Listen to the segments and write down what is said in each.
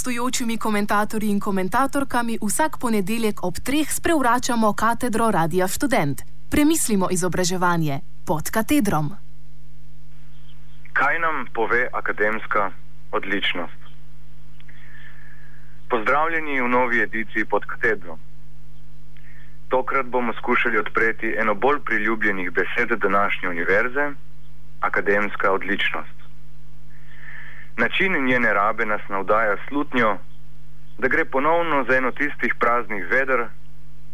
gostujočimi komentatorji in komentatorkami vsak ponedeljek ob treh sprevračamo katedro Radia Student. Premislimo izobraževanje pod katedrom. Kaj nam pove akademska odličnost? Pozdravljeni v novi ediciji pod katedrom. Tokrat bomo skušali odpreti eno bolj priljubljenih besed današnje univerze: akademska odličnost. Način njene rabe nas navdaja slutnjo, da gre ponovno za eno tistih praznih veder,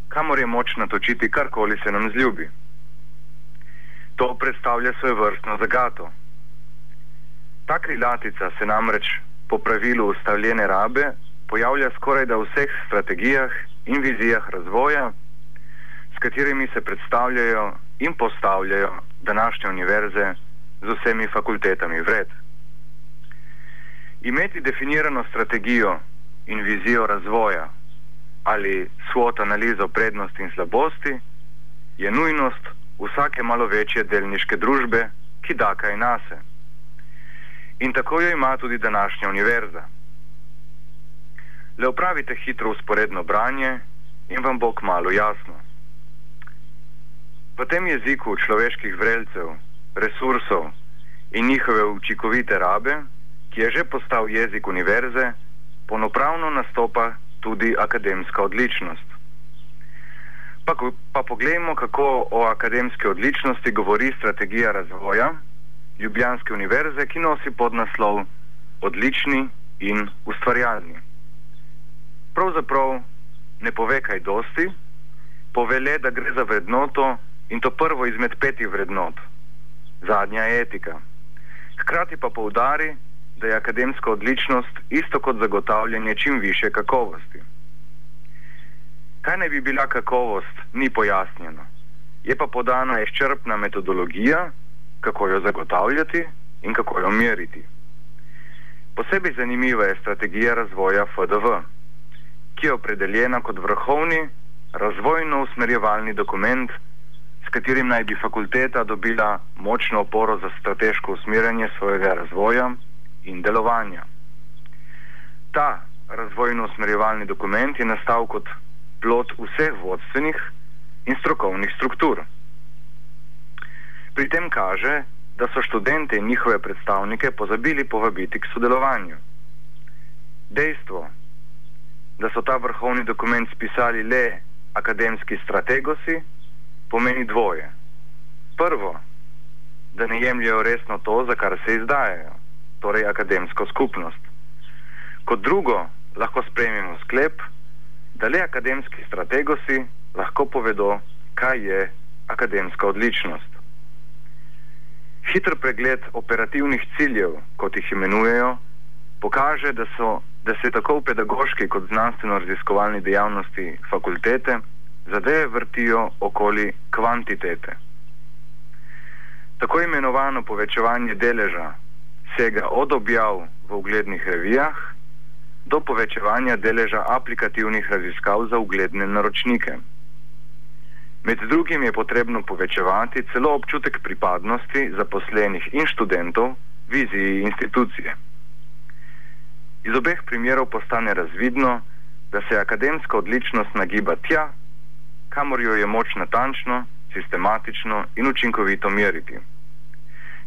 kamor je moč natočiti karkoli se nam zljubi. To predstavlja svoje vrstno zagato. Ta krilatica se namreč po pravilu ustavljene rabe pojavlja skoraj da v vseh strategijah in vizijah razvoja, s katerimi se predstavljajo in postavljajo današnje univerze z vsemi fakultetami vred. Imeti definirano strategijo in vizijo razvoja ali svot analizo prednosti in slabosti je nujnost vsake malo večje delniške družbe, ki da kaj nase. In tako jo ima tudi današnja univerza. Le opravite hitro usporedno branje in vam bo kmalo jasno. V tem jeziku človeških vrelcev, resursov in njihove učinkovite rabe ki je že postal jezik univerze, ponopravno nastopa tudi akademska odličnost. Pa, pa poglejmo, kako o akademski odličnosti govori strategija razvoja Ljubljanske univerze, ki nosi podnaslov Odlični in ustvarjalni. Pravzaprav ne pove kaj dosti, pove le, da gre za vrednoto in to prvo izmed petih vrednot, zadnja je etika. Hkrati pa poudari, da je akademska odličnost isto kot zagotavljanje čim više kakovosti. Kaj naj bi bila kakovost, ni pojasnjeno. Je pa podana izčrpna metodologija, kako jo zagotavljati in kako jo meriti. Posebej zanimiva je strategija razvoja FDV, ki je opredeljena kot vrhovni razvojno usmerjevalni dokument, s katerim naj bi fakulteta dobila močno oporo za strateško usmerjanje svojega razvoja in delovanja. Ta razvojno-usmerjevalni dokument je nastal kot plot vseh vodstvenih in strokovnih struktur. Pri tem kaže, da so študente in njihove predstavnike pozabili povabiti k sodelovanju. Dejstvo, da so ta vrhovni dokument spisali le akademski strategosi, pomeni dvoje. Prvo, da ne jemljajo resno to, za kar se izdajajo torej akademsko skupnost. Kot drugo, lahko sprejmemo sklep, da le akademski strategosi lahko povedo, kaj je akademska odličnost. Hitr pregled operativnih ciljev, kot jih imenujejo, pokaže, da, so, da se tako v pedagoški kot znanstveno-raziskovalni dejavnosti fakultete zadeve vrtijo okoli kvantitete. Tako imenovano povečevanje deleža sega od objav v uglednih revijah do povečevanja deleža aplikativnih raziskav za ugledne naročnike. Med drugim je potrebno povečevati celo občutek pripadnosti zaposlenih in študentov viziji institucije. Iz obeh primerov postane razvidno, da se akademska odličnost nagiba tja, kamor jo je moč natančno, sistematično in učinkovito meriti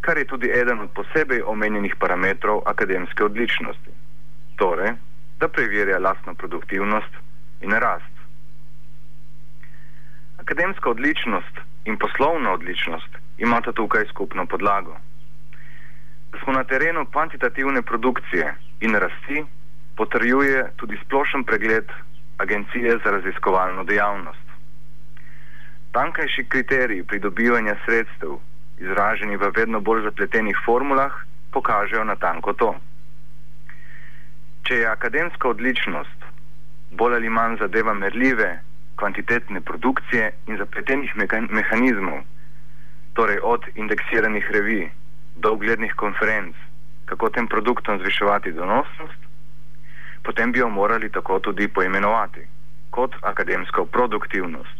kar je tudi eden od posebej omenjenih parametrov akademske odličnosti. Torej, da preverja lastno produktivnost in rast. Akademska odličnost in poslovna odličnost imata tukaj skupno podlago. Da smo na terenu kvantitativne produkcije in rasti, potrjuje tudi splošen pregled Agencije za raziskovalno dejavnost. Tankajši kriteriji pridobivanja sredstev izraženi v vedno bolj zapletenih formulah, pokažejo natanko to. Če je akademska odličnost bolj ali manj zadeva merljive kvantitetne produkcije in zapletenih mehanizmov, torej od indeksiranih revij do uglednih konferenc, kako tem produktom zviševati donosnost, potem bi jo morali tako tudi poimenovati kot akademsko produktivnost.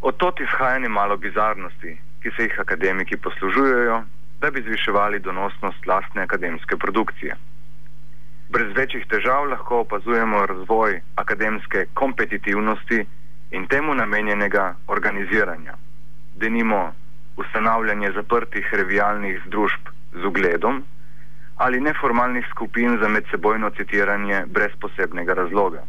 Od tod izhaja nemalo bizarnosti, ki se jih akademiki poslužujejo, da bi zviševali donosnost lastne akademske produkcije. Brez večjih težav lahko opazujemo razvoj akademske kompetitivnosti in temu namenjenega organiziranja. Denimo ustanavljanje zaprtih revijalnih združb z ugledom ali neformalnih skupin za medsebojno citiranje brez posebnega razloga.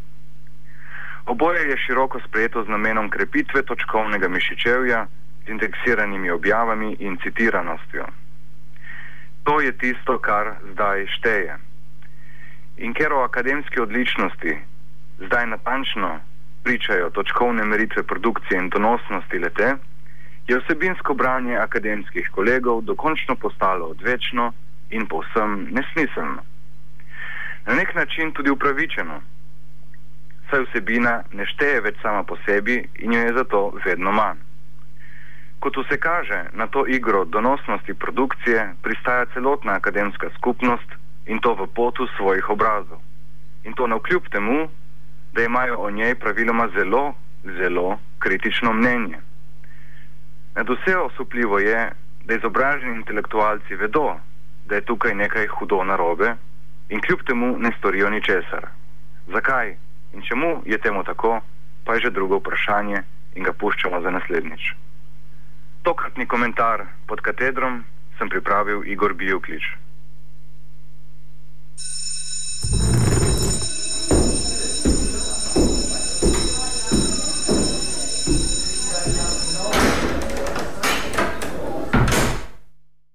Oboje je široko sprejeto z namenom krepitve točkovnega mišičevja z indeksiranimi objavami in citiranostjo. To je tisto, kar zdaj šteje. In ker o akademski odličnosti zdaj natančno pričajo točkovne meritve produkcije in donosnosti lete, je vsebinsko branje akademskih kolegov dokončno postalo odvečno in povsem nesmiselno. Na nek način tudi upravičeno, saj vsebina ne šteje več sama po sebi in jo je zato vedno manj. Kot vse kaže, na to igro donosnosti produkcije pristaja celotna akademska skupnost in to v potu svojih obrazov. In to na vkljub temu, da imajo o njej praviloma zelo, zelo kritično mnenje. Nad vse osupljivo je, da izobraženi intelektualci vedo, da je tukaj nekaj hudo narobe in kljub temu ne storijo ničesar. Zakaj in čemu je temu tako, pa je že drugo vprašanje in ga puščamo za naslednjič. Tokratni komentar pod katedrom sem pripravil Igor Biljuklič.